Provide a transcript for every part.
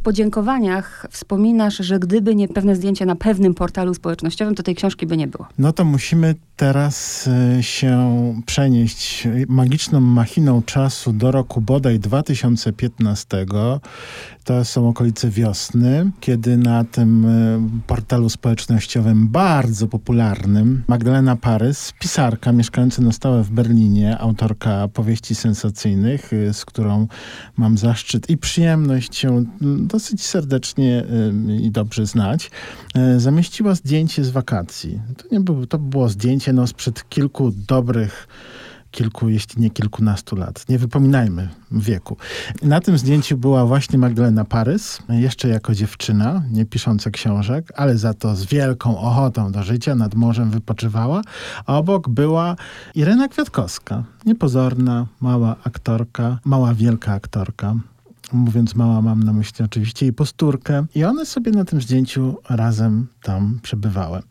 w podziękowaniach wspominasz, że gdyby nie pewne zdjęcie na pewnym portalu społecznościowym, to tej książki by nie było. No to musimy teraz y, się przenieść magiczną machiną czasu do roku bodaj 2015. To są okolice wiosny, kiedy na tym y, portalu społecznościowym bardzo popularnym Magdalena Parys, pisarka mieszkająca na stałe w Berlinie, autorka powieści sensacyjnych, y, z którą mam zaszczyt i przyjemność się dosyć serdecznie i dobrze znać, zamieściła zdjęcie z wakacji. To, nie było, to było zdjęcie no, sprzed kilku dobrych kilku, jeśli nie kilkunastu lat. Nie wypominajmy wieku. Na tym zdjęciu była właśnie Magdalena Parys, jeszcze jako dziewczyna, nie pisząca książek, ale za to z wielką ochotą do życia nad morzem wypoczywała. A obok była Irena Kwiatkowska, niepozorna, mała aktorka, mała wielka aktorka. Mówiąc mała, mam na myśli oczywiście jej posturkę. I one sobie na tym zdjęciu razem tam przebywały.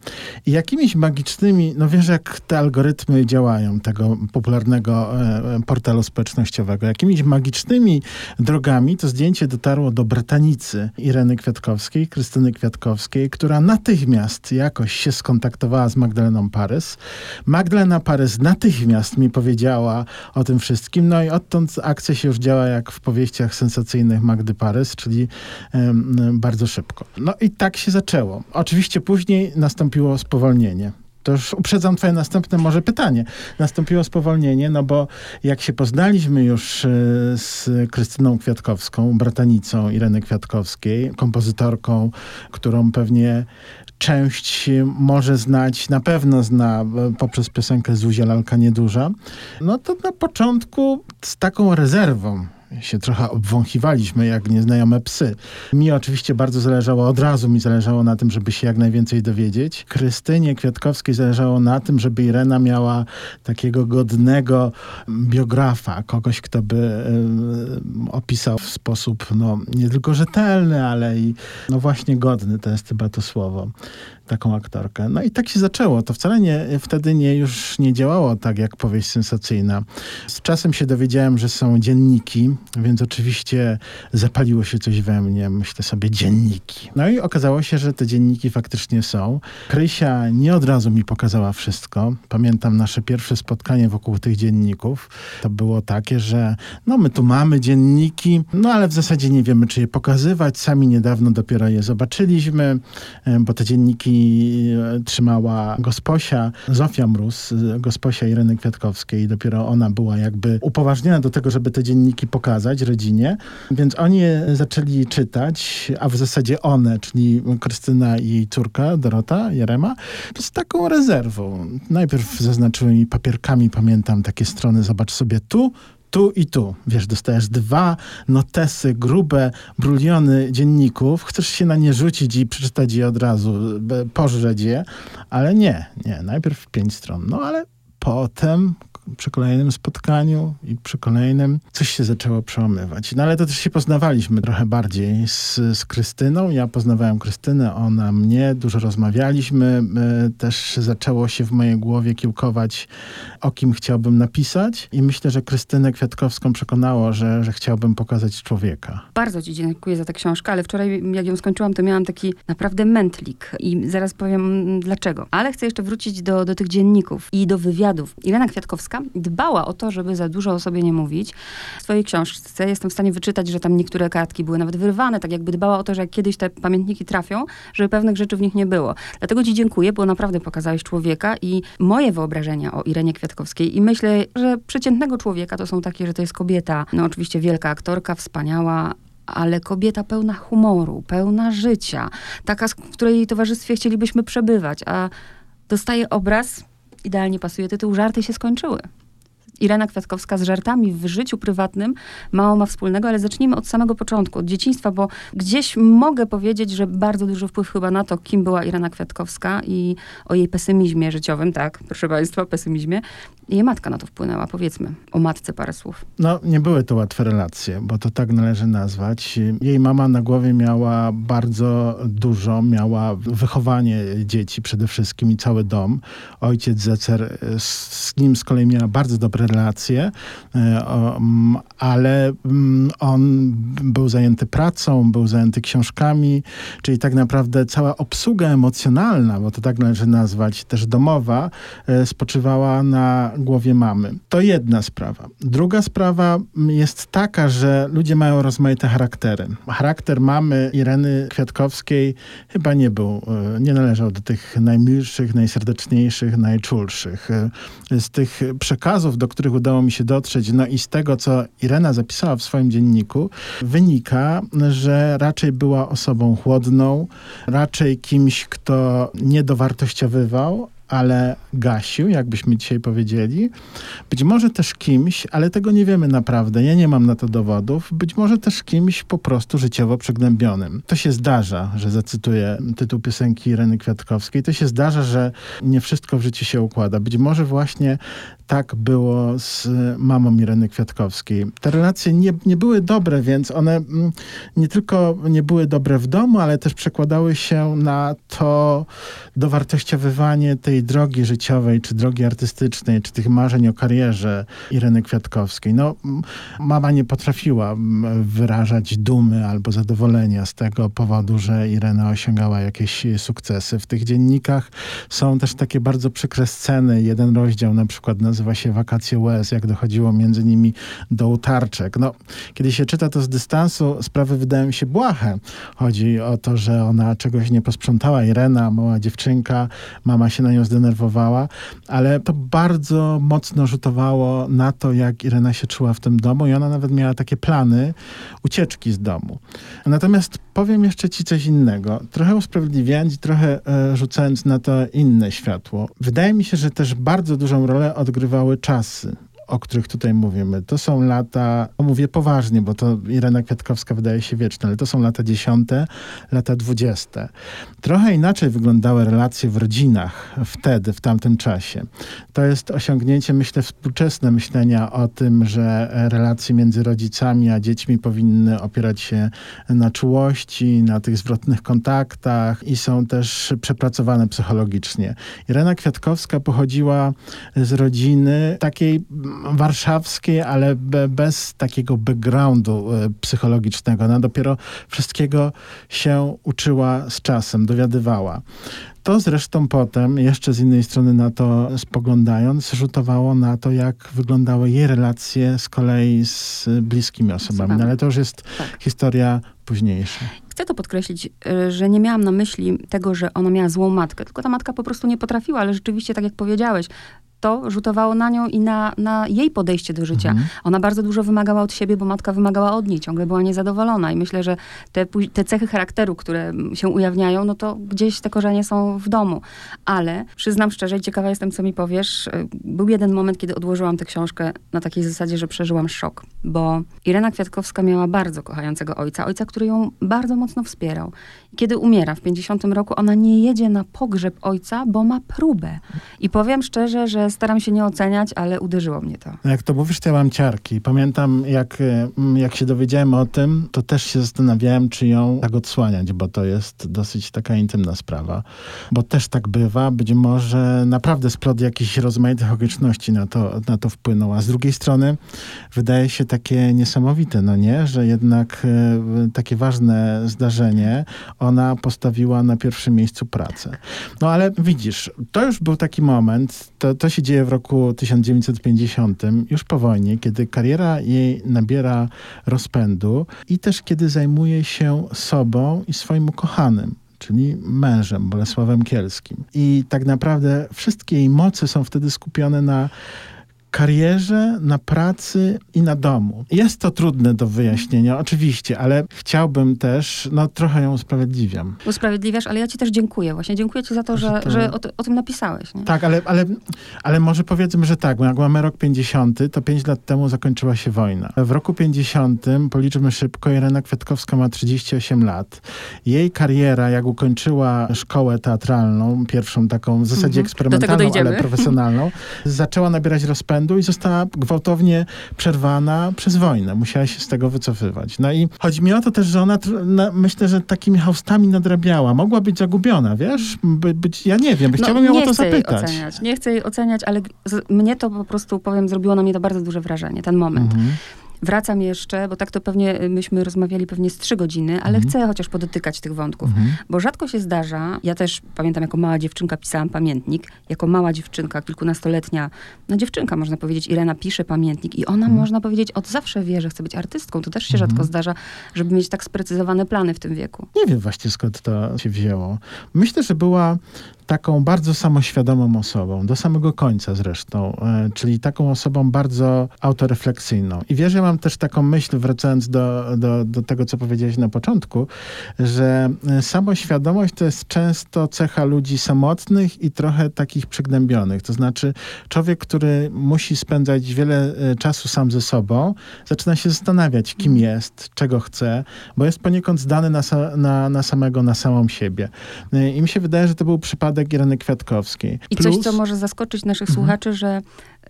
I jakimiś magicznymi, no wiesz jak te algorytmy działają tego popularnego e, portalu społecznościowego, jakimiś magicznymi drogami to zdjęcie dotarło do Bratanicy Ireny Kwiatkowskiej, Krystyny Kwiatkowskiej, która natychmiast jakoś się skontaktowała z Magdaleną Parys. Magdalena Parys natychmiast mi powiedziała o tym wszystkim, no i odtąd akcja się już działa jak w powieściach sensacyjnych Magdy Parys, czyli bardzo szybko. No i tak się zaczęło. Oczywiście później nastąpiło spowolnienie. To już uprzedzam twoje następne może pytanie. Nastąpiło spowolnienie, no bo jak się poznaliśmy już e, z Krystyną Kwiatkowską, bratanicą Ireny Kwiatkowskiej, kompozytorką, którą pewnie część może znać, na pewno zna e, poprzez piosenkę Zuzia Lalka Nieduża, no to na początku z taką rezerwą się trochę obwąchiwaliśmy jak nieznajome psy. Mi oczywiście bardzo zależało, od razu mi zależało na tym, żeby się jak najwięcej dowiedzieć. Krystynie Kwiatkowskiej zależało na tym, żeby Irena miała takiego godnego biografa, kogoś, kto by y, opisał w sposób no, nie tylko rzetelny, ale i no właśnie godny, to jest chyba to słowo taką aktorkę. No i tak się zaczęło. To wcale nie, wtedy nie, już nie działało tak jak powieść sensacyjna. Z czasem się dowiedziałem, że są dzienniki, więc oczywiście zapaliło się coś we mnie. Myślę sobie, dzienniki. No i okazało się, że te dzienniki faktycznie są. Krysia nie od razu mi pokazała wszystko. Pamiętam nasze pierwsze spotkanie wokół tych dzienników. To było takie, że no my tu mamy dzienniki, no ale w zasadzie nie wiemy, czy je pokazywać. Sami niedawno dopiero je zobaczyliśmy, e, bo te dzienniki E, trzymała gosposia Zofia Mróz, gosposia Ireny Kwiatkowskiej. Dopiero ona była jakby upoważniona do tego, żeby te dzienniki pokazać rodzinie. Więc oni zaczęli czytać, a w zasadzie one, czyli Krystyna i jej córka Dorota Jarema, z taką rezerwą. Najpierw zaznaczyły mi papierkami, pamiętam takie strony, zobacz sobie tu, tu i tu. Wiesz, dostajesz dwa notesy, grube bruliony dzienników, chcesz się na nie rzucić i przeczytać je od razu, pożreć je, ale nie, nie, najpierw pięć stron. No ale potem przy kolejnym spotkaniu i przy kolejnym coś się zaczęło przełamywać. No ale to też się poznawaliśmy trochę bardziej z, z Krystyną. Ja poznawałem Krystynę, ona mnie, dużo rozmawialiśmy. Też zaczęło się w mojej głowie kiełkować, o kim chciałbym napisać i myślę, że Krystynę Kwiatkowską przekonało, że, że chciałbym pokazać człowieka. Bardzo ci dziękuję za tę książkę, ale wczoraj jak ją skończyłam, to miałam taki naprawdę mętlik i zaraz powiem dlaczego. Ale chcę jeszcze wrócić do, do tych dzienników i do wywiadów. Irena Kwiatkowska dbała o to, żeby za dużo o sobie nie mówić. W swojej książce jestem w stanie wyczytać, że tam niektóre kartki były nawet wyrwane, tak jakby dbała o to, że jak kiedyś te pamiętniki trafią, żeby pewnych rzeczy w nich nie było. Dlatego ci dziękuję, bo naprawdę pokazałeś człowieka i moje wyobrażenia o Irenie Kwiatkowskiej i myślę, że przeciętnego człowieka to są takie, że to jest kobieta, no oczywiście wielka aktorka, wspaniała, ale kobieta pełna humoru, pełna życia, taka, w której towarzystwie chcielibyśmy przebywać, a dostaje obraz, idealnie pasuje tytuł, żarty się skończyły. Irena Kwiatkowska z żartami w życiu prywatnym mało ma wspólnego, ale zacznijmy od samego początku, od dzieciństwa, bo gdzieś mogę powiedzieć, że bardzo duży wpływ chyba na to, kim była Irena Kwiatkowska i o jej pesymizmie życiowym, tak, proszę Państwa, pesymizmie, jej matka na to wpłynęła? Powiedzmy o matce parę słów. No, nie były to łatwe relacje, bo to tak należy nazwać. Jej mama na głowie miała bardzo dużo, miała wychowanie dzieci przede wszystkim i cały dom. Ojciec Zecer z nim z kolei miała bardzo dobre relacje, e, ale on był zajęty pracą, był zajęty książkami, czyli tak naprawdę cała obsługa emocjonalna, bo to tak należy nazwać, też domowa, e, spoczywała na głowie mamy. To jedna sprawa. Druga sprawa jest taka, że ludzie mają rozmaite charaktery. Charakter mamy Ireny Kwiatkowskiej chyba nie był, e, nie należał do tych najmilszych, najserdeczniejszych, najczulszych. Z tych przekazów, do których udało mi się dotrzeć, no i z tego, co Irena zapisała w swoim dzienniku, wynika, że raczej była osobą chłodną, raczej kimś, kto nie dowartościowywał, ale gasił, jakbyśmy dzisiaj powiedzieli. Być może też kimś, ale tego nie wiemy naprawdę, ja nie mam na to dowodów, być może też kimś po prostu życiowo przygnębionym. To się zdarza, że zacytuję tytuł piosenki Ireny Kwiatkowskiej, to się zdarza, że nie wszystko w życiu się układa. Być może właśnie tak było z mamą Ireny Kwiatkowskiej. Te relacje nie, nie były dobre, więc one mm, nie tylko nie były dobre w domu, ale też przekładały się na to dowartościowywanie tej drogi życiowej, czy drogi artystycznej, czy tych marzeń o karierze Ireny Kwiatkowskiej. No, mama nie potrafiła wyrażać dumy albo zadowolenia z tego powodu, że Irena osiągała jakieś sukcesy. W tych dziennikach są też takie bardzo przykre sceny. Jeden rozdział na przykład nazywa się Wakacje łez, jak dochodziło między nimi do utarczek. No, kiedy się czyta to z dystansu, sprawy wydają się błahe. Chodzi o to, że ona czegoś nie posprzątała. Irena, mała dziewczynka, mama się na nią zdenerwowała, ale to bardzo mocno rzutowało na to, jak Irena się czuła w tym domu i ona nawet miała takie plany ucieczki z domu. Natomiast powiem jeszcze ci coś innego. Trochę usprawiedliwiając i trochę e, rzucając na to inne światło. Wydaje mi się, że też bardzo dużą rolę odgrywały czasy o których tutaj mówimy, to są lata, no mówię poważnie, bo to Irena Kwiatkowska wydaje się wieczna, ale to są lata dziesiąte, lata dwudzieste. Trochę inaczej wyglądały relacje w rodzinach wtedy, w tamtym czasie. To jest osiągnięcie, myślę, współczesne myślenia o tym, że relacje między rodzicami a dziećmi powinny opierać się na czułości, na tych zwrotnych kontaktach i są też przepracowane psychologicznie. Irena Kwiatkowska pochodziła z rodziny takiej warszawskiej, ale bez takiego backgroundu e, psychologicznego. Ona dopiero wszystkiego się uczyła z czasem, dowiadywała. To zresztą potem, jeszcze z innej strony na to spoglądając, rzutowało na to, jak wyglądały jej relacje z kolei z bliskimi osobami. No, ale to już jest tak. historia późniejsza. Chcę to podkreślić, e, że nie miałam na myśli tego, że ona miała złą matkę, tylko ta matka po prostu nie potrafiła, ale rzeczywiście, tak jak powiedziałeś, to rzutowało na nią i na, na jej podejście do życia. Mhm. Ona bardzo dużo wymagała od siebie, bo matka wymagała od niej, ciągle była niezadowolona i myślę, że te, te cechy charakteru, które się ujawniają, no to gdzieś te korzenie są w domu. Ale przyznam szczerze i ciekawa jestem, co mi powiesz, y, był jeden moment, kiedy odłożyłam tę książkę na takiej zasadzie, że przeżyłam szok, bo Irena Kwiatkowska miała bardzo kochającego ojca, ojca, który ją bardzo mocno wspierał. I kiedy umiera w 50 roku, ona nie jedzie na pogrzeb ojca, bo ma próbę. I powiem szczerze, że staram się nie oceniać, ale uderzyło mnie to. Jak to mówisz, to ja mam ciarki. Pamiętam, jak, mm, jak się dowiedziałem o tym, to też się zastanawiałem, czy ją tak odsłaniać, bo to jest dosyć taka intymna sprawa. Bo też tak bywa, być może naprawdę splot jakichś rozmaitych okoliczności na to, na to wpłynął. A z drugiej strony wydaje się takie niesamowite, no nie? Że jednak e, takie ważne zdarzenie ona postawiła na pierwszym miejscu pracę. No ale widzisz, to już był taki moment, to, to się się dzieje w roku 1950, już po wojnie, kiedy kariera jej nabiera rozpędu i też kiedy zajmuje się sobą i swoim ukochanym czyli mężem Bolesławem Kielskim. I tak naprawdę wszystkie jej moce są wtedy skupione na karierze, na pracy i na domu. Jest to trudne do wyjaśnienia, oczywiście, ale chciałbym też, no trochę ją usprawiedliwiam. Usprawiedliwiasz, ale ja ci też dziękuję. Właśnie dziękuję ci za to, że, to... że o, o, tym napisałeś. Nie? Tak, ale, ale, ale może powiedzmy, że tak, jak mamy rok 50, to 5 lat temu zakończyła się wojna. W roku 50, policzmy szybko, Irena Kwiatkowska ma 38 lat. Jej kariera, jak ukończyła szkołę teatralną, pierwszą taką w zasadzie mhm. eksperymentalną, ale profesjonalną, zaczęła nabierać rozpędu i została gwałtownie przerwana przez wojnę. Musiała się z tego wycofywać. No i chodzi mi o to też, że ona na, myślę, że takimi haustami nadrabiała. Mogła być zagubiona, wiesz? By, być, ja nie wiem, no, chciałbym ją o to zapytać. Oceniać. Nie chcę jej oceniać, ale z, mnie to po prostu, powiem, zrobiło na mnie to bardzo duże wrażenie, ten moment. Mhm. Wracam jeszcze, bo tak to pewnie y, myśmy rozmawiali pewnie z trzy godziny, ale mhm. chcę chociaż podotykać tych wątków. Mhm. Bo rzadko się zdarza, ja też pamiętam jako mała dziewczynka pisałam pamiętnik, jako mała dziewczynka, kilkunastoletnia, no dziewczynka można powiedzieć, Irena pisze pamiętnik i ona mhm. można powiedzieć od zawsze wie, że chce być artystką. To też się rzadko mhm. zdarza, żeby mieć tak sprecyzowane plany w tym wieku. Nie wiem właśnie skąd to się wzięło. Myślę, że była taką bardzo samoświadomą osobą, do samego końca zresztą, e, czyli taką osobą bardzo autorefleksyjną. I wiesz, ja mam też taką myśl, wracając do, do, do tego, co powiedziałeś na początku, że e, samoświadomość to jest często cecha ludzi samotnych i trochę takich przygnębionych. To znaczy człowiek, który musi spędzać wiele e, czasu sam ze sobą, zaczyna się zastanawiać, kim jest, czego chce, bo jest poniekąd zdany na, na, na samego, na samą siebie. I mi się wydaje, że to był przypadek przypadek Ireny Kwiatkowskiej. I Plus... coś, co może zaskoczyć naszych mhm. słuchaczy, że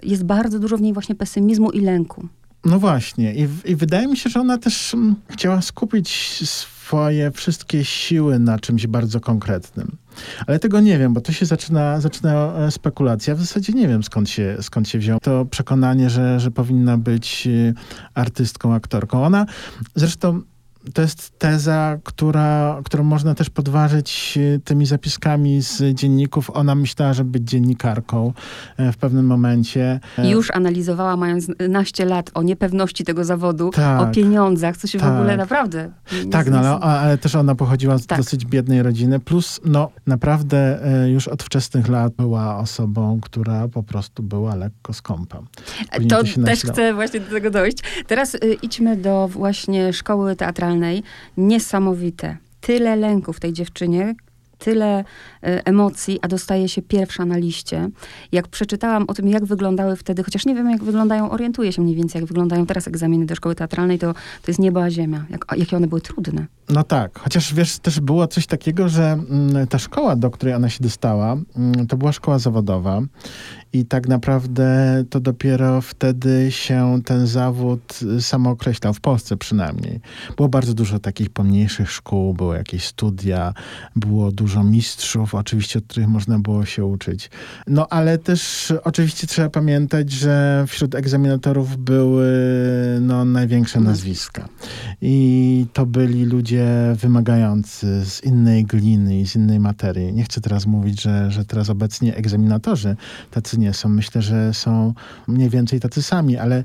jest bardzo dużo w niej właśnie pesymizmu i lęku. No właśnie. I, I, wydaje mi się, że ona też mm, chciała skupić swoje wszystkie siły na czymś bardzo konkretnym. Ale tego nie wiem, bo to się zaczyna, zaczyna e, spekulacja. W zasadzie nie wiem, skąd się, skąd się wziął to przekonanie, że, że powinna być e, artystką, aktorką. Ona zresztą to jest teza, która, którą można też podważyć e, tymi zapiskami z dzienników. Ona myślała, żeby być dziennikarką e, w pewnym momencie. E, Już analizowała, mając naście lat, o niepewności tego zawodu, tak, o pieniądzach, co się tak. w ogóle naprawdę... Tak, no, ale, ale, też ona pochodziła z tak. dosyć biednej rodziny, plus no naprawdę już od wczesnych lat była osobą, która po prostu była lekko skąpa. Później to, to też chcę właśnie do tego dojść. Teraz y, idźmy do właśnie szkoły teatralnej niesamowite. Tyle lęków w tej dziewczynie, tyle y, emocji, a dostaje się pierwsza na liście. Jak przeczytałam o tym, jak wyglądały wtedy, chociaż nie wiem, jak wyglądają, orientuję się mniej więcej, jak wyglądają teraz egzaminy do szkoły teatralnej, to, to jest niebo a ziemia. Jak, jakie one były trudne. No tak, chociaż wiesz, też było coś takiego, że mm, ta szkoła, do której ona się dostała, mm, to była szkoła zawodowa i tak naprawdę to dopiero wtedy się ten zawód samookreślał, w Polsce przynajmniej. Było bardzo dużo takich pomniejszych szkół, były jakieś studia, było dużo mistrzów, oczywiście, od których można było się uczyć. No ale też oczywiście trzeba pamiętać, że wśród egzaminatorów były no, największe nazwiska. I to byli ludzie wymagający z innej gliny i z innej materii. Nie chcę teraz mówić, że, że teraz obecnie egzaminatorzy tacy nie są. Myślę, że są mniej więcej tacy sami, ale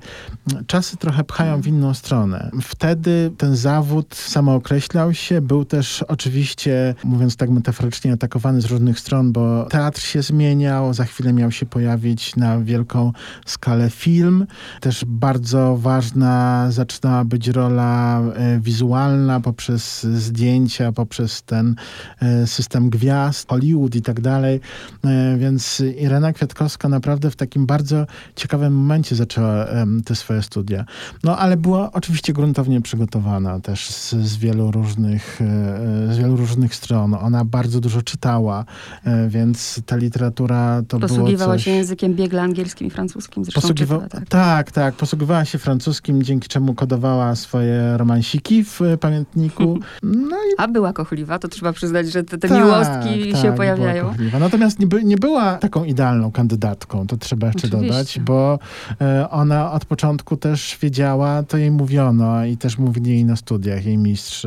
czasy trochę pchają w inną stronę. Wtedy ten zawód samookreślał się, był też oczywiście, mówiąc tak metaforycznie, atakowany z różnych stron, bo teatr się zmieniał, za chwilę miał się pojawić na wielką skalę film. Też bardzo ważna zaczynała być rola e, wizualna poprzez zdjęcia, poprzez ten e, system gwiazd, Hollywood i tak dalej. E, więc Irena Kwiatkowska naprawdę w takim bardzo ciekawym momencie zaczęła te swoje studia. No ale była oczywiście gruntownie przygotowana też z, z wielu różnych e, z wielu różnych stron. Ona bardzo dużo czytała, e, więc ta literatura to Posługiwała coś... się językiem biegle angielskim i francuskim zresztą Posługiwa... czytała, tak. tak, tak. Posługiwała się francuskim, dzięki czemu kodowała swoje romansiki w pamiętniku. No i... A była kochliwa, to trzeba przyznać, że te, te tak, miłostki tak, się pojawiają. Natomiast nie, by, nie była taką idealną kandydatką to trzeba jeszcze Oczywiście. dodać, bo e, ona od początku też wiedziała, to jej mówiono i też mówili jej na studiach, jej mistrz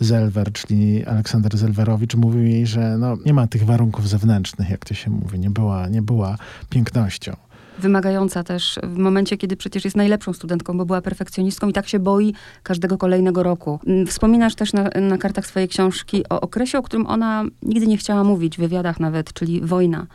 Zelwer, czyli Aleksander Zelwerowicz, mówił jej, że no, nie ma tych warunków zewnętrznych, jak to się mówi, nie była, nie była pięknością wymagająca też w momencie, kiedy przecież jest najlepszą studentką, bo była perfekcjonistką i tak się boi każdego kolejnego roku. Mm, wspominasz też na, na kartach swojej książki o okresie, o którym ona nigdy nie chciała mówić, w wywiadach nawet, czyli wojna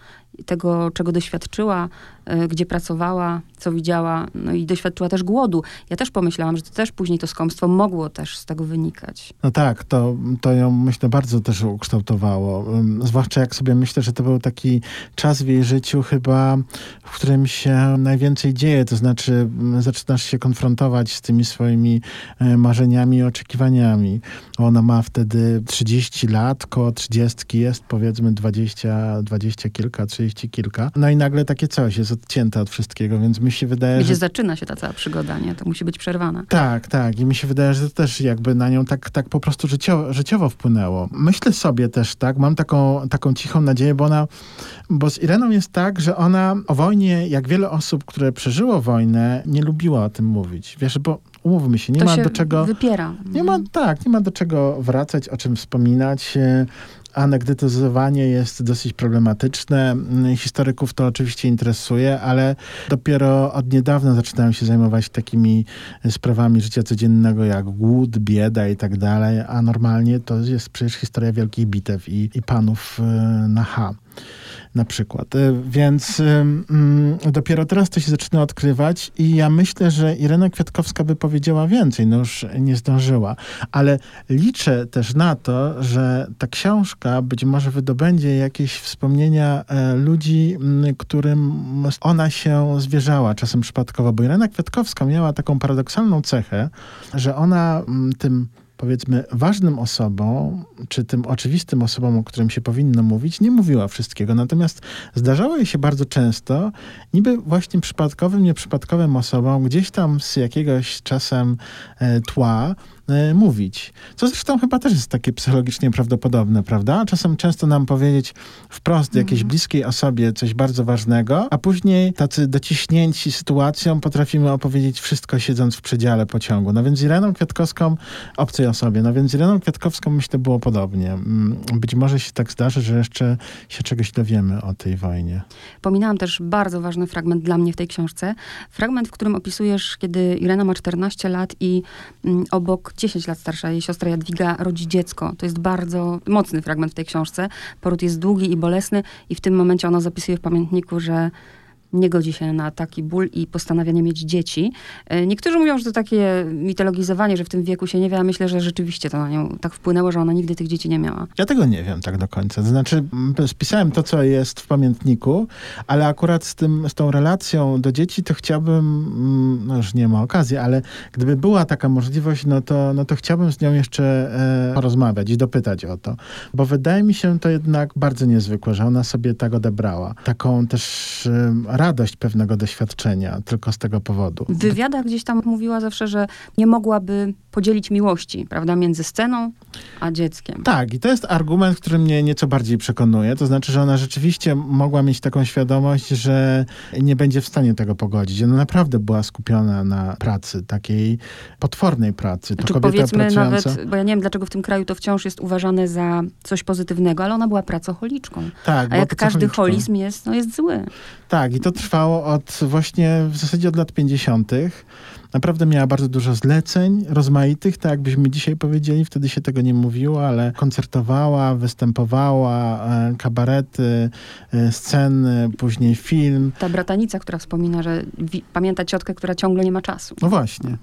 tego, czego doświadczyła, e, gdzie pracowała, co widziała, no i doświadczyła też głodu. Ja też pomyślałam, że to też później to skąpstwo mogło też z tego wynikać. No tak, to, to ją myślę bardzo też ukształtowało. Zwłaszcza jak sobie myślę, że to był taki czas w jej życiu chyba, w którym się najwięcej dzieje, to znaczy zaczynasz się konfrontować z tymi swoimi e, marzeniami i oczekiwaniami. Ona ma wtedy 30 lat, koło 30 jest powiedzmy 20, 20 kilka, 30 kilka. No i nagle takie coś jest odcięte od wszystkiego, więc mi się wydaje, Gdzie że... zaczyna się ta cała przygoda, nie? To musi być przerwana. Tak, tak. I mi się wydaje, że to też jakby na nią tak, tak po prostu życiowo, życiowo wpłynęło. Myślę sobie też tak, mam taką, taką cichą nadzieję, bo ona, bo z Ireną jest tak, że ona o wojnie, jak wiele osób, które przeżyło wojnę, nie lubiła o tym mówić. Wiesz, bo umówmy się, nie to ma się do czego... wypiera. Nie ma, tak, nie ma do czego wracać, o czym wspominać. Anegdotyzowanie jest dosyć problematyczne. Historyków to oczywiście interesuje, ale dopiero od niedawna zaczynają się zajmować takimi sprawami życia codziennego, jak głód, bieda i tak dalej, a normalnie to jest przecież historia wielkich bitew i, i panów e, na H na przykład. E, więc um, dopiero teraz to się zaczyna odkrywać i ja myślę, że Irena Kwiatkowska by powiedziała więcej, no już nie zdążyła. Ale liczę też na to, że ta książka być może wydobędzie jakieś wspomnienia e, ludzi, m, którym ona się zwierzała, czasem przypadkowo, bo Irena Kwiatkowska miała taką paradoksalną cechę, że ona m, tym powiedzmy ważnym osobom, czy tym oczywistym osobom, o którym się powinno mówić, nie mówiła wszystkiego. Natomiast zdarzało jej się bardzo często, niby właśnie przypadkowym, nieprzypadkowym osobom, gdzieś tam z jakiegoś czasem e, tła, E, mówić. Co zresztą chyba też jest takie psychologicznie prawdopodobne, prawda? Czasem często nam powiedzieć wprost jakiejś mhm. bliskiej osobie coś bardzo ważnego, a później tacy dociśnięci sytuacją potrafimy opowiedzieć wszystko siedząc w przedziale pociągu. No więc z Ireną Kwiatkowską, obcej osobie, no więc z Ireną Kwiatkowską myślę było podobnie. Mm, być może się tak zdarzy, że jeszcze się czegoś dowiemy o tej wojnie. Pominałam też bardzo ważny fragment dla mnie w tej książce. Fragment, w którym opisujesz, kiedy Irena ma 14 lat i mm, obok 10 lat starsza jej siostra Jadwiga rodzi dziecko. To jest bardzo mocny fragment w tej książce. Poród jest długi i bolesny i w tym momencie ona zapisuje w pamiętniku, że nie godzi się na taki ból i postanawia nie mieć dzieci. E, niektórzy mówią, że to takie mitologizowanie, że w tym wieku się nie wie, a myślę, że rzeczywiście to na nią tak wpłynęło, że ona nigdy tych dzieci nie miała. Ja tego nie wiem tak do końca. Znaczy, spisałem to, co jest w pamiętniku, ale akurat z, tym, z tą relacją do dzieci, to chciałbym, no już nie ma okazji, ale gdyby była taka możliwość, no to, no to chciałbym z nią jeszcze e, porozmawiać i dopytać o to. Bo wydaje mi się to jednak bardzo niezwykłe, że ona sobie tak odebrała. Taką też e, radość pewnego doświadczenia tylko z tego powodu. W wywiadach gdzieś tam mówiła zawsze, że nie mogłaby podzielić miłości, prawda, między sceną a dzieckiem. Tak, i to jest argument, który mnie nieco bardziej przekonuje. To znaczy, że ona rzeczywiście mogła mieć taką świadomość, że nie będzie w stanie tego pogodzić. Ona naprawdę była skupiona na pracy, takiej potwornej pracy. To znaczy, kobieta powiedzmy pracująca... nawet, bo ja nie wiem, dlaczego w tym kraju to wciąż jest uważane za coś pozytywnego, ale ona była pracocholiczką. Tak, a jak każdy holizm jest, no jest zły. Tak, i to trwało od właśnie w zasadzie od lat 50. Naprawdę miała bardzo dużo zleceń rozmaitych, tak jakbyśmy dzisiaj powiedzieli, wtedy się tego nie mówiło, ale koncertowała, występowała, e, kabarety, e, sceny, później film. Ta bratanica, która wspomina, że pamięta ciotkę, która ciągle nie ma czasu. No właśnie.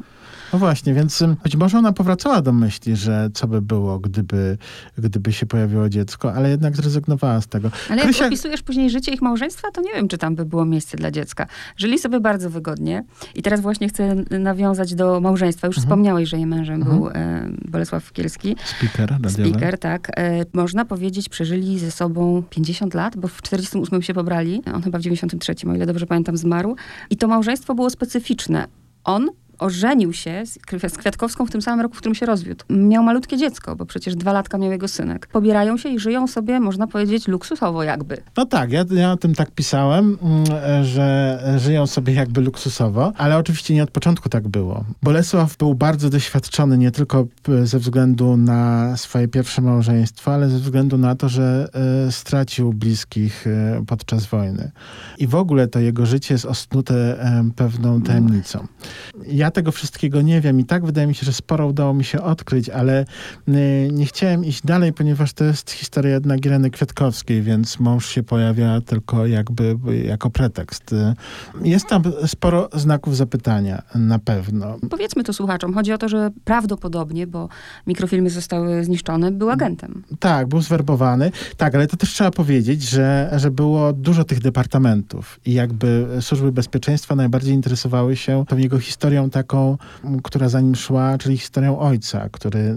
No właśnie, więc być może ona powracała do myśli, że co by było, gdyby, gdyby się pojawiło dziecko, ale jednak zrezygnowała z tego. Ale Krysia... jak opisujesz później życie ich małżeństwa, to nie wiem, czy tam by było miejsce dla dziecka. Żyli sobie bardzo wygodnie i teraz właśnie chcę nawiązać do małżeństwa. Już mhm. wspomniałeś, że jej mężem mhm. był e, Bolesław Kielski. Speaker radiowy. Speaker, tak. E, można powiedzieć, przeżyli ze sobą 50 lat, bo w 48 się pobrali. On chyba w 93, o ile dobrze pamiętam, zmarł. I to małżeństwo było specyficzne. On ożenił się z, Kwiatkowską w tym samym roku, w którym się rozwiódł. Miał malutkie dziecko, bo przecież dwa latka miał jego synek. Pobierają się i żyją sobie, można powiedzieć, luksusowo jakby. No tak, ja, ja o tym tak pisałem, mm, że żyją sobie jakby luksusowo, ale oczywiście nie od początku tak było. Bolesław był bardzo doświadczony nie tylko ze względu na swoje pierwsze małżeństwo, ale ze względu na to, że y, stracił bliskich y, podczas wojny. I w ogóle to jego życie jest osnute pewną tajemnicą. Ja ja tego wszystkiego nie wiem i tak wydaje mi się, że sporo udało mi się odkryć, ale y, nie chciałem iść dalej, ponieważ to jest historia jednak Ireny Kwiatkowskiej, więc mąż się pojawia tylko jakby jako pretekst. Jest tam sporo znaków zapytania, na pewno. Powiedzmy to słuchaczom. Chodzi o to, że prawdopodobnie, bo mikrofilmy zostały zniszczone, był agentem. Tak, był zwerbowany. Tak, ale to też trzeba powiedzieć, że, że było dużo tych departamentów i jakby służby bezpieczeństwa najbardziej interesowały się tą jego historią taką, która za nim szła, czyli historią ojca, który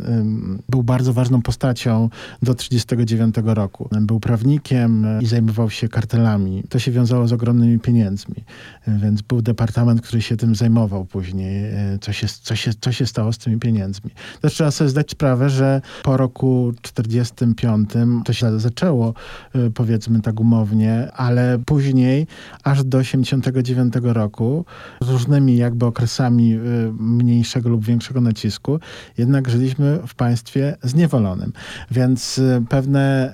był bardzo ważną postacią do 1939 roku. Był prawnikiem i zajmował się kartelami. To się wiązało z ogromnymi pieniędzmi, więc był departament, który się tym zajmował później, e, co się, co się, co się stało z tymi pieniędzmi. Też trzeba sobie zdać sprawę, że po roku 1945 to się zaczęło, e, powiedzmy tak umownie, ale później, aż do 1989 roku, różnymi jakby okresami e, mniejszego lub większego nacisku, jednak żyliśmy w państwie zniewolonym. Więc pewne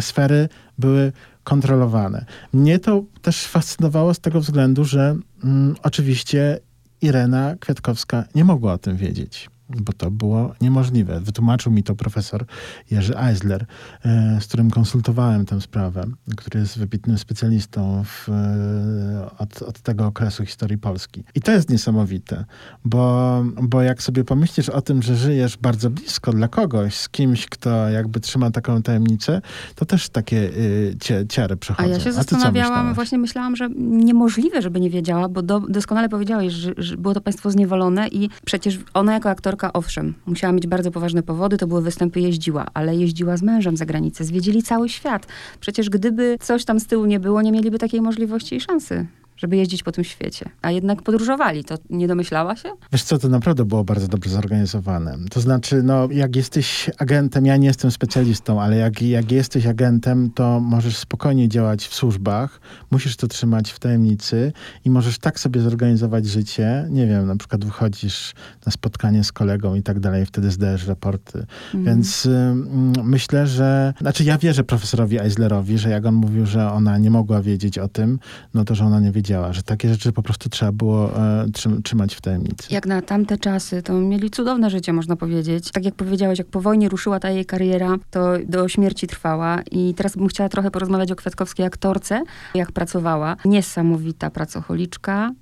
sfery były kontrolowane. Mnie to też fascynowało z tego względu, że mm, oczywiście Irena Kwiatkowska nie mogła o tym wiedzieć bo to było niemożliwe. Wytłumaczył mi to profesor Jerzy Eisler, e, z którym konsultowałem tę sprawę, który jest wybitnym specjalistą w, e, od, od, tego okresu historii Polski. I to jest niesamowite, bo, bo jak sobie pomyślisz o tym, że żyjesz bardzo blisko dla kogoś, z kimś, kto jakby trzyma taką tajemnicę, to też takie y, cie, ciary przychodzą. A ja się zastanawiałam, właśnie myślałam, że niemożliwe, żeby nie wiedziała, bo do, doskonale powiedziałeś, że, że było to państwo zniewolone i przecież ona jako aktor aktorka, owszem, musiała mieć bardzo poważne powody, to były występy, jeździła, ale jeździła z mężem za granicę, zwiedzili cały świat. Przecież gdyby coś tam z tyłu nie było, nie mieliby takiej możliwości i szansy żeby jeździć po tym świecie. A jednak podróżowali. To nie domyślała się? Wiesz co, to naprawdę było bardzo dobrze zorganizowane. To znaczy, no, jak jesteś agentem, ja nie jestem specjalistą, ale jak, jak jesteś agentem, to możesz spokojnie działać w służbach, musisz to trzymać w tajemnicy i możesz tak sobie zorganizować życie, nie wiem, na przykład wychodzisz na spotkanie z kolegą i tak dalej, wtedy zdajesz raporty. Mhm. Więc myślę, że, znaczy ja wierzę profesorowi Eislerowi, że jak on mówił, że ona nie mogła wiedzieć o tym, no to, że ona nie wiedziała wiedziała, że takie rzeczy po prostu trzeba było e, trzymać w tajemnicy. Jak na tamte czasy, to mieli cudowne życie, można powiedzieć. Tak jak powiedziałeś, jak po wojnie ruszyła ta jej kariera, to do śmierci trwała. I teraz bym chciała trochę porozmawiać o kwiatkowskiej aktorce, jak pracowała. Niesamowita pracocholiczka,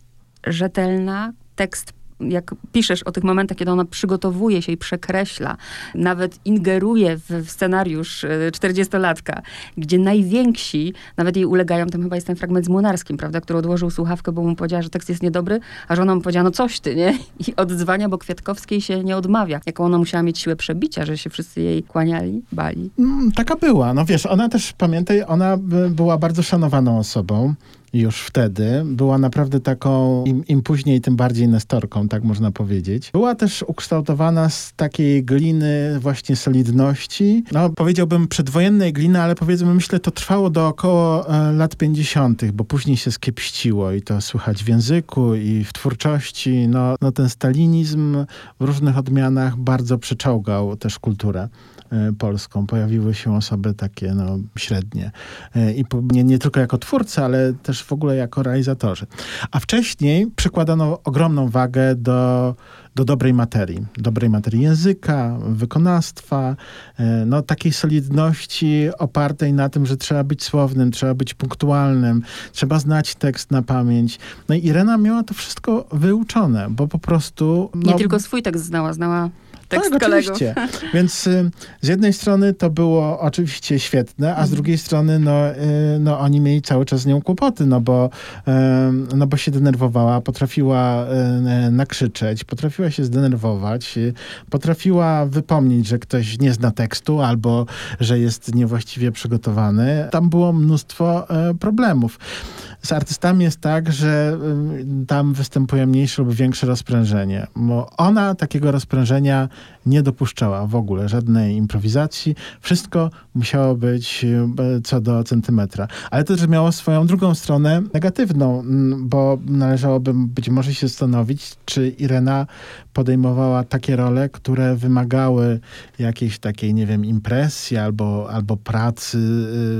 rzetelna, tekst jak piszesz o tych momentach, kiedy ona przygotowuje się i przekreśla, nawet ingeruje w, w scenariusz 40-latka, e, gdzie najwięksi nawet jej ulegają, tam chyba jest ten fragment z Munarskim, prawda, który odłożył słuchawkę, bo mu powiedziała, że tekst jest niedobry, a żona mu powiedziała, no coś ty, nie? I odzwania, bo Kwiatkowskiej się nie odmawia. Jaką ona musiała mieć siłę przebicia, że się wszyscy jej kłaniali, bali. Mm, taka była. No wiesz, ona też, pamiętaj, ona była bardzo szanowaną osobą już wtedy. Była naprawdę taką, im, im później, tym bardziej nestorką, tak można powiedzieć. Była też ukształtowana z takiej gliny właśnie solidności. No, powiedziałbym przedwojennej gliny, ale powiedzmy, myślę, to trwało do około e, lat 50., bo później się skiepściło i to słychać w języku i w twórczości. No, no ten stalinizm w różnych odmianach bardzo przeczołgał też kulturę. E, polską. Pojawiły się osoby takie no, średnie. E, I nie, nie tylko jako twórcy, ale też w ogóle jako realizatorzy. A wcześniej przykładano ogromną wagę do, do dobrej materii. Dobrej materii języka, wykonawstwa, e, no, takiej solidności opartej na tym, że trzeba być słownym, trzeba być punktualnym, trzeba znać tekst na pamięć. No i Irena miała to wszystko wyuczone, bo po prostu... No, nie tylko swój tekst znała, znała tekst tak, oczywiście. Więc y, z jednej strony to było oczywiście świetne, a z mhm. drugiej strony no, y, no oni mieli cały czas z nią kłopoty, no bo, y, no bo się denerwowała, potrafiła nakrzyczeć, potrafiła się zdenerwować, potrafiła wypomnieć, że ktoś nie zna tekstu albo że jest niewłaściwie przygotowany. Tam było mnóstwo problemów. Z artystami jest tak, że tam występuje mniejsze lub większe rozprężenie. Bo ona takiego rozprężenia nie dopuszczała w ogóle żadnej improwizacji. Wszystko musiało być e, co do centymetra. Ale to też miało swoją drugą stronę negatywną, bo należałoby być może się zastanowić, czy Irena podejmowała takie role, które wymagały jakiejś takiej, nie wiem, impresji albo, albo pracy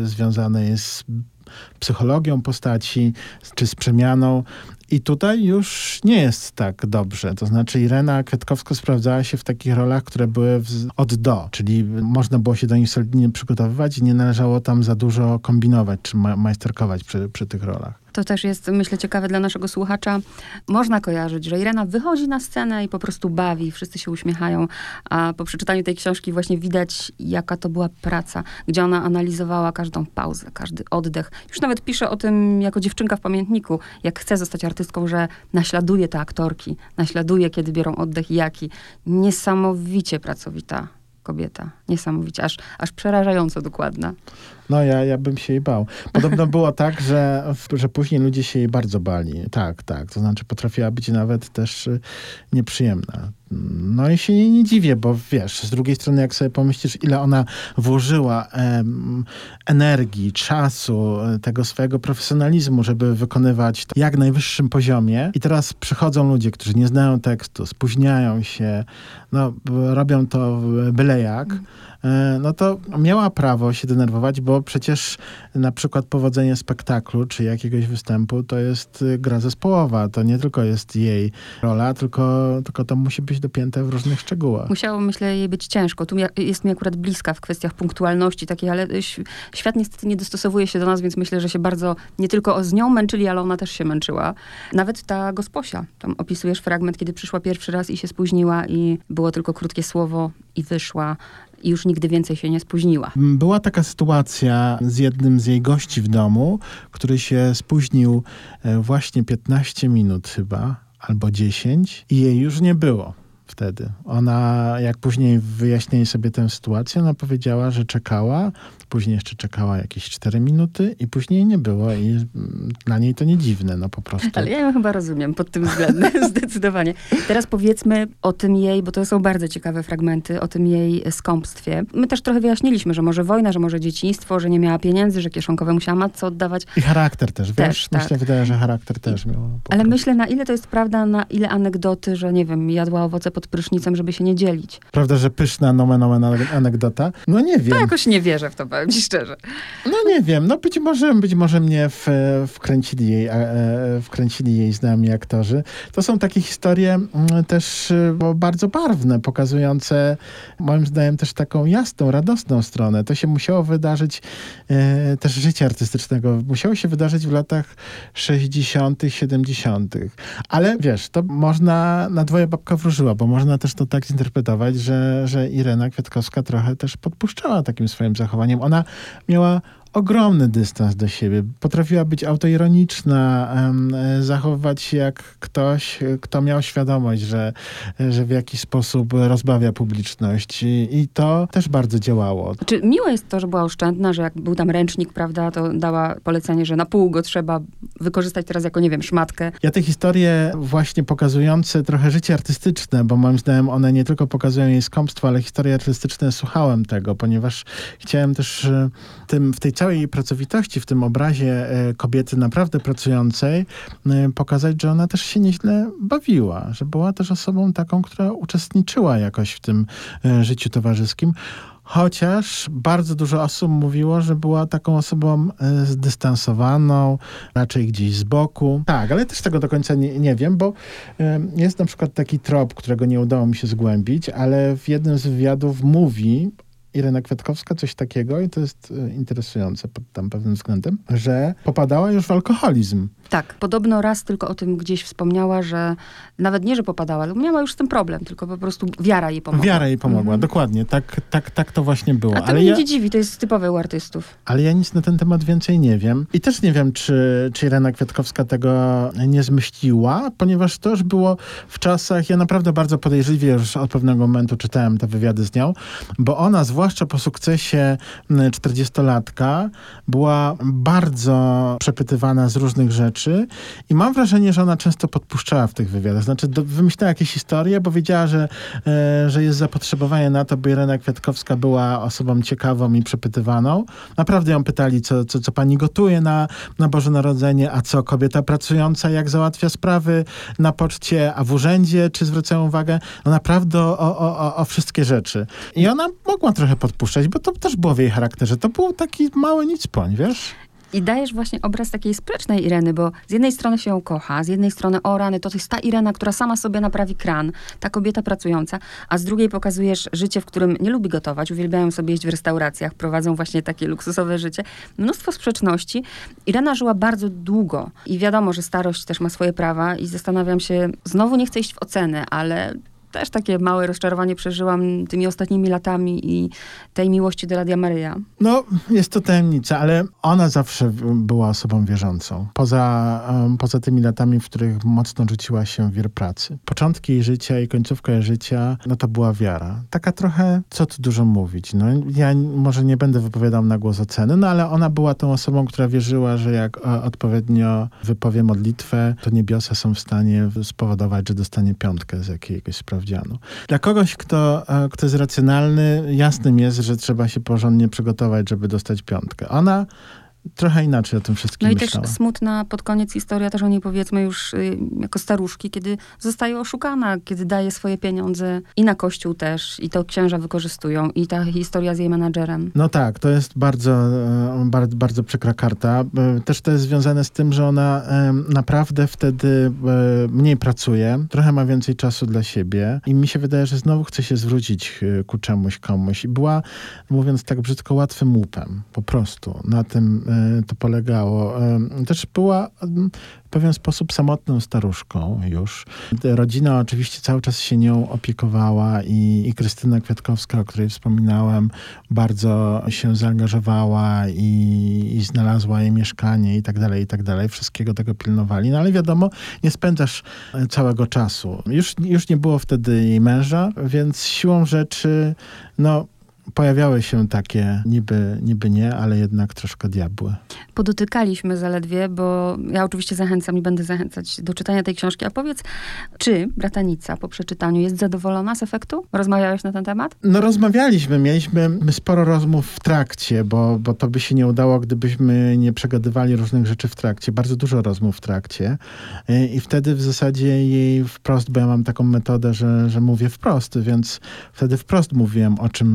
y, związanej z psychologią postaci, czy z przemianą I tutaj już nie jest tak dobrze. To znaczy Irena Kwiatkowska sprawdzała się w takich rolach, które były w, od do, czyli można było się do nich solidnie przygotowywać i nie należało tam za dużo kombinować czy ma majsterkować przy, przy tych rolach. To też jest, myślę, ciekawe dla naszego słuchacza. Można kojarzyć, że Irena wychodzi na scenę i po prostu bawi, wszyscy się uśmiechają, a po przeczytaniu tej książki właśnie widać, jaka to była praca, gdzie ona analizowała każdą pauzę, każdy oddech. Już nawet pisze o tym jako dziewczynka w pamiętniku, jak chce zostać artystką, że naśladuje te aktorki, naśladuje, kiedy biorą oddech i jaki. Niesamowicie pracowita kobieta. Niesamowicie, aż, aż przerażająco dokładna. No ja, ja bym się jej bał. Podobno było tak, że, że później ludzie się jej bardzo bali. Tak, tak. To znaczy potrafiła być nawet też y, nieprzyjemna. No i się jej nie dziwię, bo wiesz, z drugiej strony jak sobie pomyślisz, ile ona włożyła em, energii, czasu, e, tego swojego profesjonalizmu, żeby wykonywać to jak najwyższym poziomie i teraz przychodzą ludzie, którzy nie znają tekstu, spóźniają się, no, robią to byle jak. E, no to miała prawo się denerwować, bo przecież na przykład powodzenie spektaklu czy jakiegoś występu to jest y, gra zespołowa. To nie tylko jest jej rola, tylko, tylko to musi być dopięte w różnych szczegółach. Musiało, myślę, jej być ciężko. Tu jest mi akurat bliska w kwestiach punktualności takiej, ale świat niestety nie dostosowuje się do nas, więc myślę, że się bardzo nie tylko z nią męczyli, ale ona też się męczyła. Nawet ta gosposia. Tam opisujesz fragment, kiedy przyszła pierwszy raz i się spóźniła i było tylko krótkie słowo i wyszła i już nigdy więcej się nie spóźniła. Była taka sytuacja z jednym z jej gości w domu, który się spóźnił e, właśnie 15 minut chyba, albo 10 i jej już nie było wtedy. Ona, jak później wyjaśnili sobie tę sytuację, ona powiedziała, że czekała, później jeszcze czekała jakieś 4 minuty i później nie było i mm, dla niej to nie dziwne, no po prostu. Ale ja ją chyba rozumiem pod tym względem, zdecydowanie. Teraz powiedzmy o tym jej, bo to są bardzo ciekawe fragmenty, o tym jej skąpstwie. My też trochę wyjaśniliśmy, że może wojna, że może dzieciństwo, że nie miała pieniędzy, że kieszonkowe musiała matce oddawać. I charakter też, też wiesz? Tak. Myślę, wydaje, że charakter też miał. Ale myślę, na ile to jest prawda, na ile anegdoty, że nie wiem, jadła owoce pod prysznicem, żeby się nie dzielić. Prawda, że pyszna nomen omen anegdota? No nie wiem. To jakoś nie wierzę w to, powiem ci szczerze. No nie wiem, no być może, być może mnie w, wkręcili, jej, e, wkręcili jej znajomi aktorzy. To są takie historie mm, też e, bardzo barwne, pokazujące moim zdaniem też taką jasną, radosną stronę. To się musiało wydarzyć e, też życie artystycznego. Musiało się wydarzyć w latach 60., 70. Ale wiesz, to można na dwoje babka wróżyła, bo można też to tak zinterpretować, że, że Irena Kwiatkowska trochę też podpuszczała takim swoim zachowaniem. Ona miała ogromny dystans do siebie. Potrafiła być autoironiczna, zachowywać się jak ktoś, kto miał świadomość, że, że w jakiś sposób rozbawia publiczność. I, I, to też bardzo działało. Czy miłe jest to, że była oszczędna, że jak był tam ręcznik, prawda, to dała polecenie, że na pół go trzeba wykorzystać teraz jako, nie wiem, szmatkę. Ja te historie właśnie pokazujące trochę życie artystyczne, bo moim zdaniem one nie tylko pokazują jej skąpstwo, ale historie artystyczne słuchałem tego, ponieważ chciałem też e, tym, w tej całej pracowitości, w tym obrazie e, kobiety naprawdę pracującej, e, pokazać, że ona też się nieźle bawiła, że była też osobą taką, która uczestniczyła jakoś w tym e, życiu towarzyskim. Chociaż bardzo dużo osób mówiło, że była taką osobą zdystansowaną, raczej gdzieś z boku. Tak, ale też tego do końca nie, nie wiem, bo jest na przykład taki trop, którego nie udało mi się zgłębić, ale w jednym z wywiadów mówi Irena Kwiatkowska coś takiego, i to jest e, interesujące pod tam pewnym względem, że popadała już w alkoholizm. Tak, podobno raz tylko o tym gdzieś wspomniała, że nawet nie, że popadała, ale miała już z tym problem, tylko po prostu wiara jej pomogła. Wiara jej pomogła, mhm. dokładnie. Tak, tak, tak to właśnie było. A to ale mnie ja, nie dziwi, to jest typowe u artystów. Ale ja nic na ten temat więcej nie wiem. I też nie wiem, czy, czy Irena Kwiatkowska tego nie zmyśliła, ponieważ to już było w czasach, ja naprawdę bardzo podejrzliwie już od pewnego momentu czytałem te wywiady z nią, bo ona, zwłaszcza po sukcesie 40-latka, była bardzo przepytywana z różnych rzeczy i mam wrażenie, że ona często podpuszczała w tych wywiadach. Znaczy do, wymyślała jakieś historie, bo wiedziała, że, e, że jest zapotrzebowanie na to, by Irena Kwiatkowska była osobą ciekawą i przepytywaną. Naprawdę ją pytali, co, co, co pani gotuje na, na Boże Narodzenie, a co kobieta pracująca, jak załatwia sprawy na poczcie, a w urzędzie, czy zwracają uwagę? No naprawdę o, o, o, o wszystkie rzeczy. I ona mogła trochę podpuszczać, bo to też było w jej charakterze. To był taki mały nicpoń, wiesz? I dajesz właśnie obraz takiej sprzecznej Ireny, bo z jednej strony się ją kocha, z jednej strony o rany, to jest ta Irena, która sama sobie naprawi kran, ta kobieta pracująca, a z drugiej pokazujesz życie, w którym nie lubi gotować, uwielbiają sobie jeść w restauracjach, prowadzą właśnie takie luksusowe życie. Mnóstwo sprzeczności. Irena żyła bardzo długo i wiadomo, że starość też ma swoje prawa i zastanawiam się, znowu nie chcę iść w ocenę, ale też takie małe rozczarowanie przeżyłam tymi ostatnimi latami i tej miłości do Radia Maryja. No, jest to tajemnica, ale ona zawsze była osobą wierzącą. Poza, um, poza tymi latami, w których mocno rzuciła się w wir pracy. Początki jej życia i końcówka jej życia, no to była wiara. Taka trochę, co tu dużo mówić. No, ja może nie będę wypowiadał na głos oceny, no ale ona była tą osobą, która wierzyła, że jak e, odpowiednio wypowie modlitwę, to niebiosa są w stanie spowodować, że dostanie piątkę z jakiegoś sprawy dla kogoś, kto, e, kto jest racjonalny, jasnym jest, że trzeba się porządnie przygotować, żeby dostać piątkę. Ona trochę inaczej o tym wszystkim No i myślała. też smutna pod koniec historia też o niej powiedzmy już y, jako staruszki, kiedy zostaje oszukana, kiedy daje swoje pieniądze i na kościół też, i to księża wykorzystują, i ta historia z jej menadżerem. No tak, to jest bardzo, e, bardzo, bardzo przykra karta. E, też to jest związane z tym, że ona e, naprawdę wtedy mniej pracuje, trochę ma więcej czasu dla siebie i mi się wydaje, że znowu chce się zwrócić ku czemuś, komuś. I była, mówiąc tak brzydko, łatwym łupem, po prostu, na tym to polegało. E, też była w pewien sposób samotną staruszką już. Rodzina oczywiście cały czas się nią opiekowała i, i Krystyna Kwiatkowska, o której wspominałem, bardzo się zaangażowała i, i znalazła jej mieszkanie i tak dalej, i tak dalej. Wszystkiego tego pilnowali. No ale wiadomo, nie spędzasz całego czasu. Już, już nie było wtedy jej męża, więc siłą rzeczy, no pojawiały się takie niby, niby nie, ale jednak troszkę diabły. Podotykaliśmy zaledwie, bo ja oczywiście zachęcam i będę zachęcać do czytania tej książki. A powiedz, czy bratanica po przeczytaniu jest zadowolona z efektu? Rozmawiałeś na ten temat? No rozmawialiśmy, mieliśmy sporo rozmów w trakcie, bo, bo to by się nie udało, gdybyśmy nie przegadywali różnych rzeczy w trakcie. Bardzo dużo rozmów w trakcie. I wtedy w zasadzie jej wprost, bo ja mam taką metodę, że, że mówię wprost, więc wtedy wprost mówiłem o czym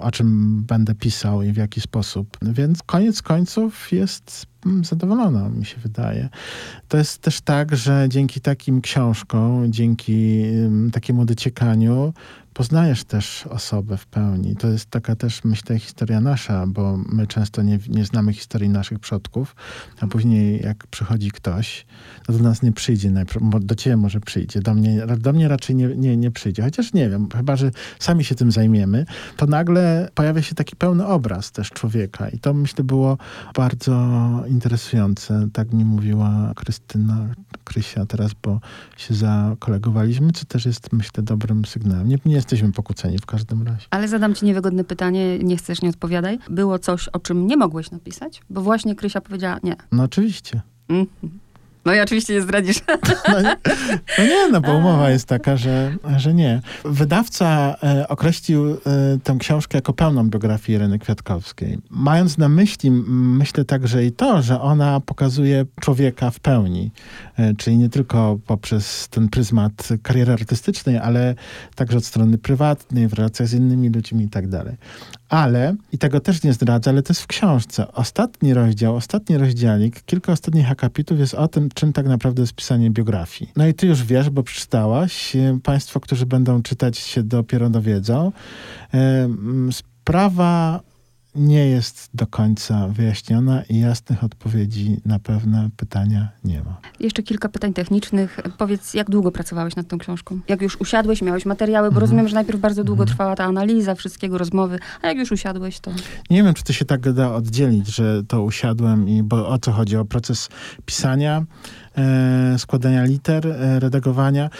o czym będę pisał i w jaki sposób. Więc koniec końców jest mm, zadowolona, mi się wydaje. To jest też tak, że dzięki takim książkom, dzięki mm, takiemu dociekaniu, poznajesz też osobę w pełni. To jest taka też, myślę, historia nasza, bo my często nie, nie znamy historii naszych przodków, a później jak przychodzi ktoś, no do nas nie przyjdzie najpierw, do ciebie może przyjdzie, do mnie, do mnie raczej nie, nie, nie przyjdzie, chociaż nie wiem, chyba, że sami się tym zajmiemy, to nagle pojawia się taki pełny obraz też człowieka i to myślę było bardzo interesujące. Tak mi mówiła Krystyna Krysia teraz, bo się zakolegowaliśmy, co też jest myślę dobrym sygnałem. Nie, nie jesteśmy pokłóceni w każdym razie. Ale zadam ci niewygodne pytanie, nie chcesz, nie odpowiadaj. Było coś, o czym nie mogłeś napisać? Bo właśnie Krysia powiedziała nie. No oczywiście. Mm -hmm. No i oczywiście nie zdradzisz. No nie, no, nie, no bo umowa jest taka, że, że nie. Wydawca e, określił e, tę książkę jako pełną biografię Ireny Kwiatkowskiej. Mając na myśli, myślę także i to, że ona pokazuje człowieka w pełni. E, czyli nie tylko poprzez ten pryzmat kariery artystycznej, ale także od strony prywatnej, w relacjach z innymi ludźmi i tak dalej. Ale, i tego też nie zdradzę, ale to jest w książce. Ostatni rozdział, ostatni rozdziałik, kilka ostatnich akapitów jest o tym, czym tak naprawdę jest pisanie biografii. No i ty już wiesz, bo przeczytałaś. E, państwo, którzy będą czytać się dopiero dowiedzą. E, sprawa nie jest do końca wyjaśniona i jasnych odpowiedzi na pewne pytania nie ma. Jeszcze kilka pytań technicznych. Powiedz, jak długo pracowałeś nad tą książką? Jak już usiadłeś, miałeś materiały, bo mhm. rozumiem, że najpierw bardzo długo mhm. trwała ta analiza wszystkiego, rozmowy, a jak już usiadłeś, to... Nie wiem, czy to się tak da oddzielić, że to usiadłem i bo o co chodzi? O proces pisania, składania liter, e, redagowania.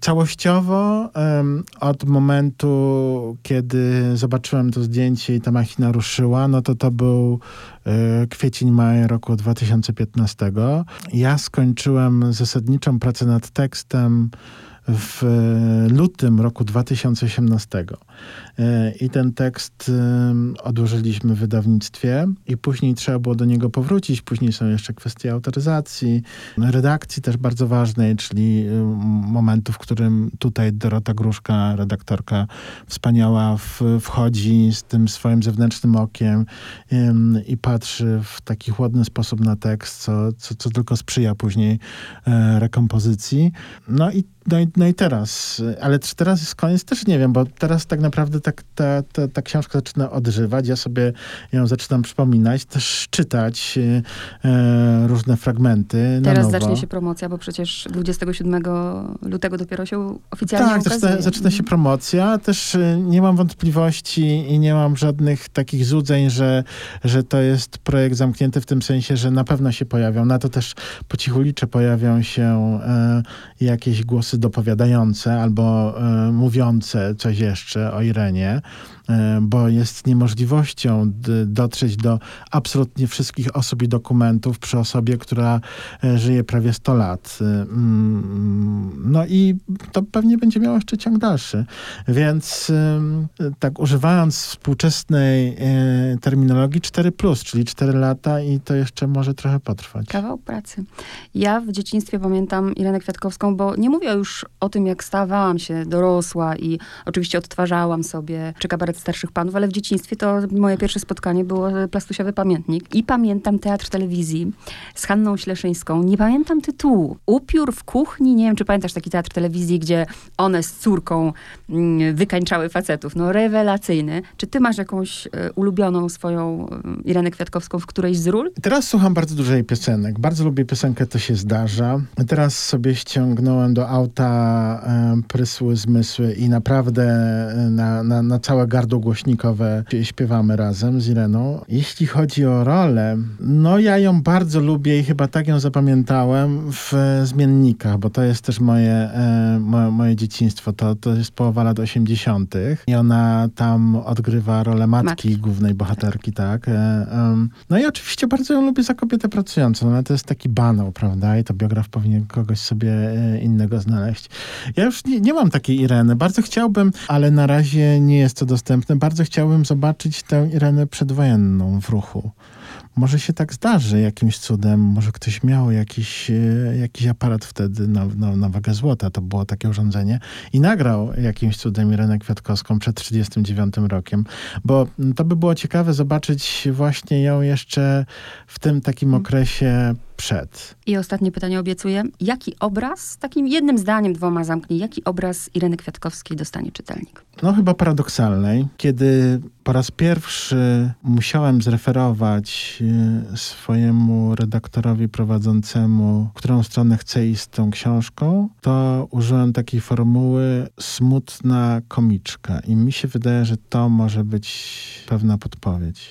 Całościowo od momentu, kiedy zobaczyłem to zdjęcie i ta machina ruszyła, no to to był e, kwiecień, maj roku 2015. Ja skończyłem zasadniczą pracę nad tekstem w lutym roku 2018. E, I ten tekst odłożyliśmy w wydawnictwie i później trzeba było do niego powrócić. Później są jeszcze kwestie autoryzacji, redakcji też bardzo ważnej, czyli momentu, w którym tutaj Dorota Gruszka, redaktorka wspaniała, wchodzi z tym swoim zewnętrznym okiem i patrzy w taki chłodny sposób na tekst, co, co, co tylko sprzyja później e, rekompozycji. No i no i, no i teraz, ale czy teraz jest koniec, też nie wiem, bo teraz tak naprawdę tak, ta, ta, ta książka zaczyna odżywać, ja sobie ją zaczynam przypominać, też czytać e, różne fragmenty Teraz zacznie się promocja, bo przecież 27 lutego dopiero się oficjalnie Tak, zaczyna, zaczyna się promocja, też e, nie mam wątpliwości i nie mam żadnych takich złudzeń, że, że to jest projekt zamknięty w tym sensie, że na pewno się pojawią, na to też po cichu liczę, pojawią się e, jakieś głosy dopowiadające albo y, mówiące coś jeszcze o Irenie. E, bo jest niemożliwością dotrzeć do absolutnie wszystkich osób i dokumentów przy osobie, która e, żyje prawie 100 lat. E, mm, no i to pewnie będzie miało jeszcze ciąg dalszy. Więc tak używając współczesnej terminologii 4 plus, czyli 4 lata i to jeszcze może trochę potrwać. Kawał pracy. Ja w dzieciństwie pamiętam Irenę Kwiatkowską, bo nie mówię już o tym, jak stawałam się dorosła i oczywiście odtwarzałam sobie czy kabaret starszych panów, ale w dzieciństwie to moje pierwsze spotkanie było plastusiowy pamiętnik. I pamiętam teatr telewizji z Hanną Śleszyńską. Nie pamiętam tytułu. Upiór w kuchni. Nie wiem, czy pamiętasz taki teatr telewizji, gdzie one z córką mm, wykańczały facetów. No rewelacyjny. Czy ty masz jakąś e, ulubioną swoją e, Irenę Kwiatkowską w którejś z ról? Teraz słucham bardzo dużo jej piosenek. Bardzo lubię piosenkę To się zdarza. Teraz sobie ściągnąłem do auta e, prysły zmysły i naprawdę e, na, na, na całe gardło głośnikowe śpiewamy razem z Ireną. Jeśli chodzi o rolę, no ja ją bardzo lubię i chyba tak ją zapamiętałem w Zmiennikach, bo to jest też moje, e, moje, moje, dzieciństwo. To, to jest połowa lat 80. i ona tam odgrywa rolę matki, matki. głównej bohaterki, tak. E, no i oczywiście bardzo ją lubię za kobietę pracującą. No, to jest taki banał, prawda? I to biograf powinien kogoś sobie e, innego znaleźć. Ja już nie, nie mam takiej Ireny. Bardzo chciałbym, ale na razie nie jest to dostępne. Bardzo chciałbym zobaczyć tę Irenę przedwojenną w ruchu. Może się tak zdarzy jakimś cudem, może ktoś miał jakiś, e, jakiś aparat wtedy na, na, na wagę złota, to było takie urządzenie i nagrał jakimś cudem Irenę Kwiatkowską przed 39 rokiem, bo to by było ciekawe zobaczyć właśnie ją jeszcze w tym takim mhm. okresie przed. I ostatnie pytanie obiecuję. Jaki obraz, takim jednym zdaniem, dwoma zamknij, jaki obraz Ireny Kwiatkowskiej dostanie czytelnik? No chyba paradoksalnej. Kiedy po raz pierwszy musiałem zreferować e, swojemu redaktorowi prowadzącemu, którą stronę chcę iść z tą książką, to użyłem takiej formuły smutna komiczka. I mi się wydaje, że to może być pewna podpowiedź.